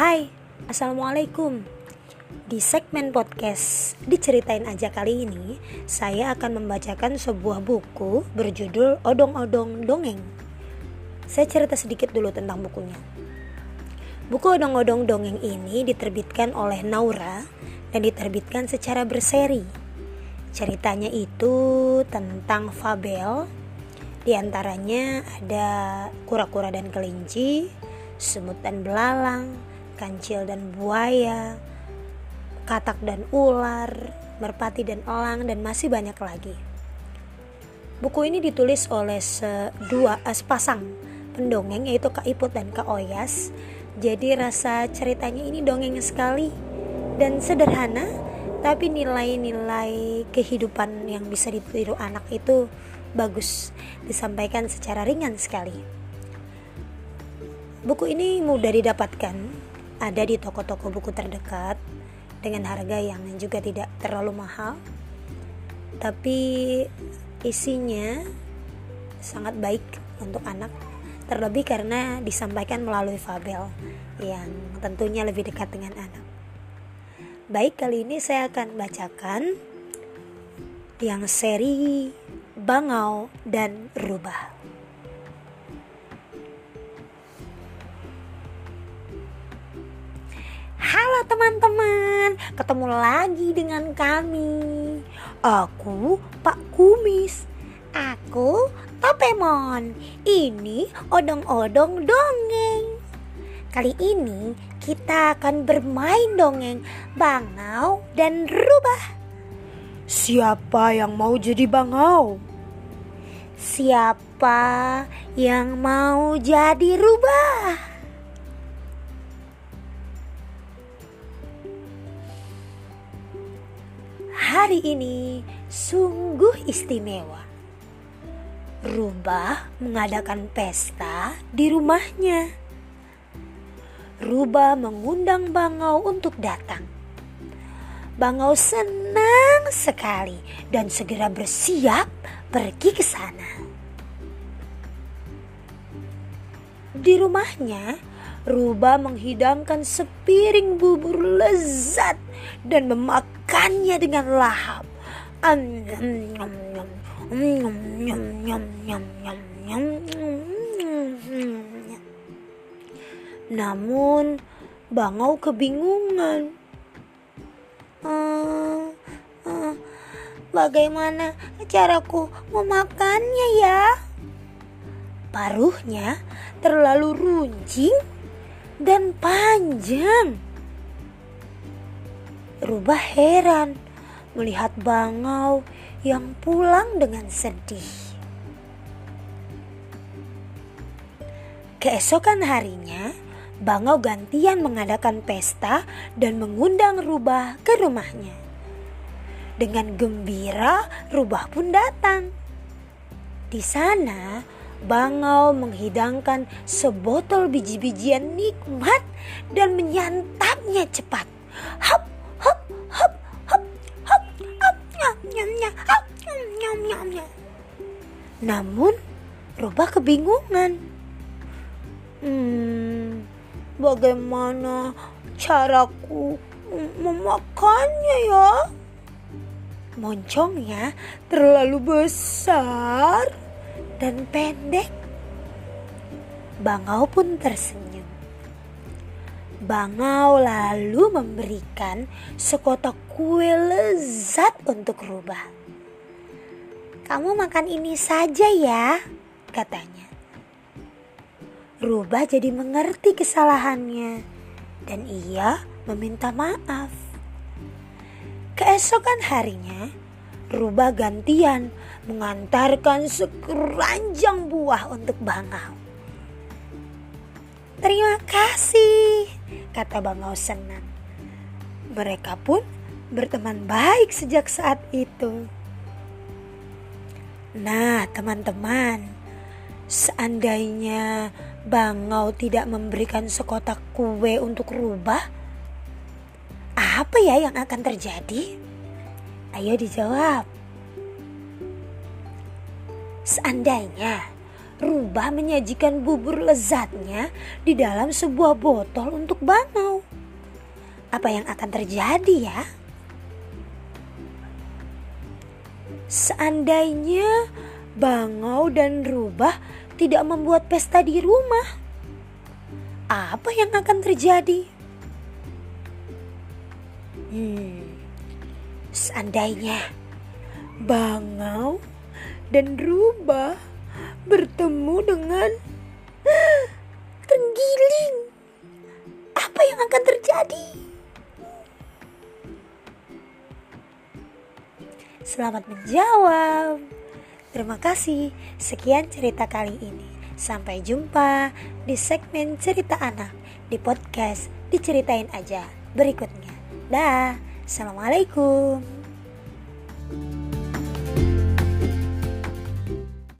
Hai, Assalamualaikum. Di segmen podcast Diceritain aja kali ini Saya akan membacakan sebuah buku berjudul Odong-Odong Dongeng. Saya cerita sedikit dulu tentang bukunya. Buku Odong-Odong Dongeng ini diterbitkan oleh Naura Dan diterbitkan secara berseri. Ceritanya itu tentang fabel. Di antaranya ada kura-kura dan kelinci semut dan belalang, kancil dan buaya, katak dan ular, merpati dan elang, dan masih banyak lagi. Buku ini ditulis oleh dua eh, sepasang pendongeng yaitu Kak Iput dan Kak Oyas. Jadi rasa ceritanya ini dongeng sekali dan sederhana, tapi nilai-nilai kehidupan yang bisa ditiru anak itu bagus disampaikan secara ringan sekali. Buku ini mudah didapatkan, ada di toko-toko buku terdekat dengan harga yang juga tidak terlalu mahal. Tapi isinya sangat baik untuk anak, terlebih karena disampaikan melalui fabel yang tentunya lebih dekat dengan anak. Baik, kali ini saya akan bacakan yang seri Bangau dan Rubah. Halo teman-teman, ketemu lagi dengan kami. Aku Pak Kumis. Aku Topemon. Ini odong-odong dongeng. Kali ini kita akan bermain dongeng bangau dan rubah. Siapa yang mau jadi bangau? Siapa yang mau jadi rubah? Hari ini sungguh istimewa. Rubah mengadakan pesta di rumahnya. Rubah mengundang Bangau untuk datang. Bangau senang sekali dan segera bersiap pergi ke sana. Di rumahnya, Rubah menghidangkan sepiring bubur lezat dan memakannya dengan lahap. Namun Bangau kebingungan. Uh, uh, bagaimana caraku memakannya ya? Paruhnya terlalu runcing dan panjang. Rubah heran melihat bangau yang pulang dengan sedih. Keesokan harinya, bangau gantian mengadakan pesta dan mengundang Rubah ke rumahnya. Dengan gembira, Rubah pun datang. Di sana, Bangau menghidangkan sebotol biji-bijian nikmat dan menyantapnya cepat. Hop, hop, hop, hop, hop, hop, nyam, nyam, nyam, hop, nyam, nyam, nyam, nyam. Namun, Rubah kebingungan. Hmm, bagaimana caraku memakannya ya? Moncongnya terlalu besar dan pendek. Bangau pun tersenyum. Bangau lalu memberikan sekotak kue lezat untuk Rubah. Kamu makan ini saja ya, katanya. Rubah jadi mengerti kesalahannya dan ia meminta maaf. Keesokan harinya, Rubah gantian mengantarkan sekeranjang buah untuk Bangau. Terima kasih, kata Bangau senang. Mereka pun berteman baik sejak saat itu. Nah, teman-teman, seandainya Bangau tidak memberikan sekotak kue untuk rubah, apa ya yang akan terjadi? Ayo dijawab. Seandainya Rubah menyajikan bubur lezatnya di dalam sebuah botol untuk Bangau. Apa yang akan terjadi ya? Seandainya Bangau dan Rubah tidak membuat pesta di rumah, apa yang akan terjadi? Hmm, seandainya Bangau dan Rubah bertemu dengan Tenggiling, apa yang akan terjadi? Selamat menjawab. Terima kasih. Sekian cerita kali ini. Sampai jumpa di segmen cerita anak di podcast diceritain aja berikutnya. Dah. Assalamualaikum.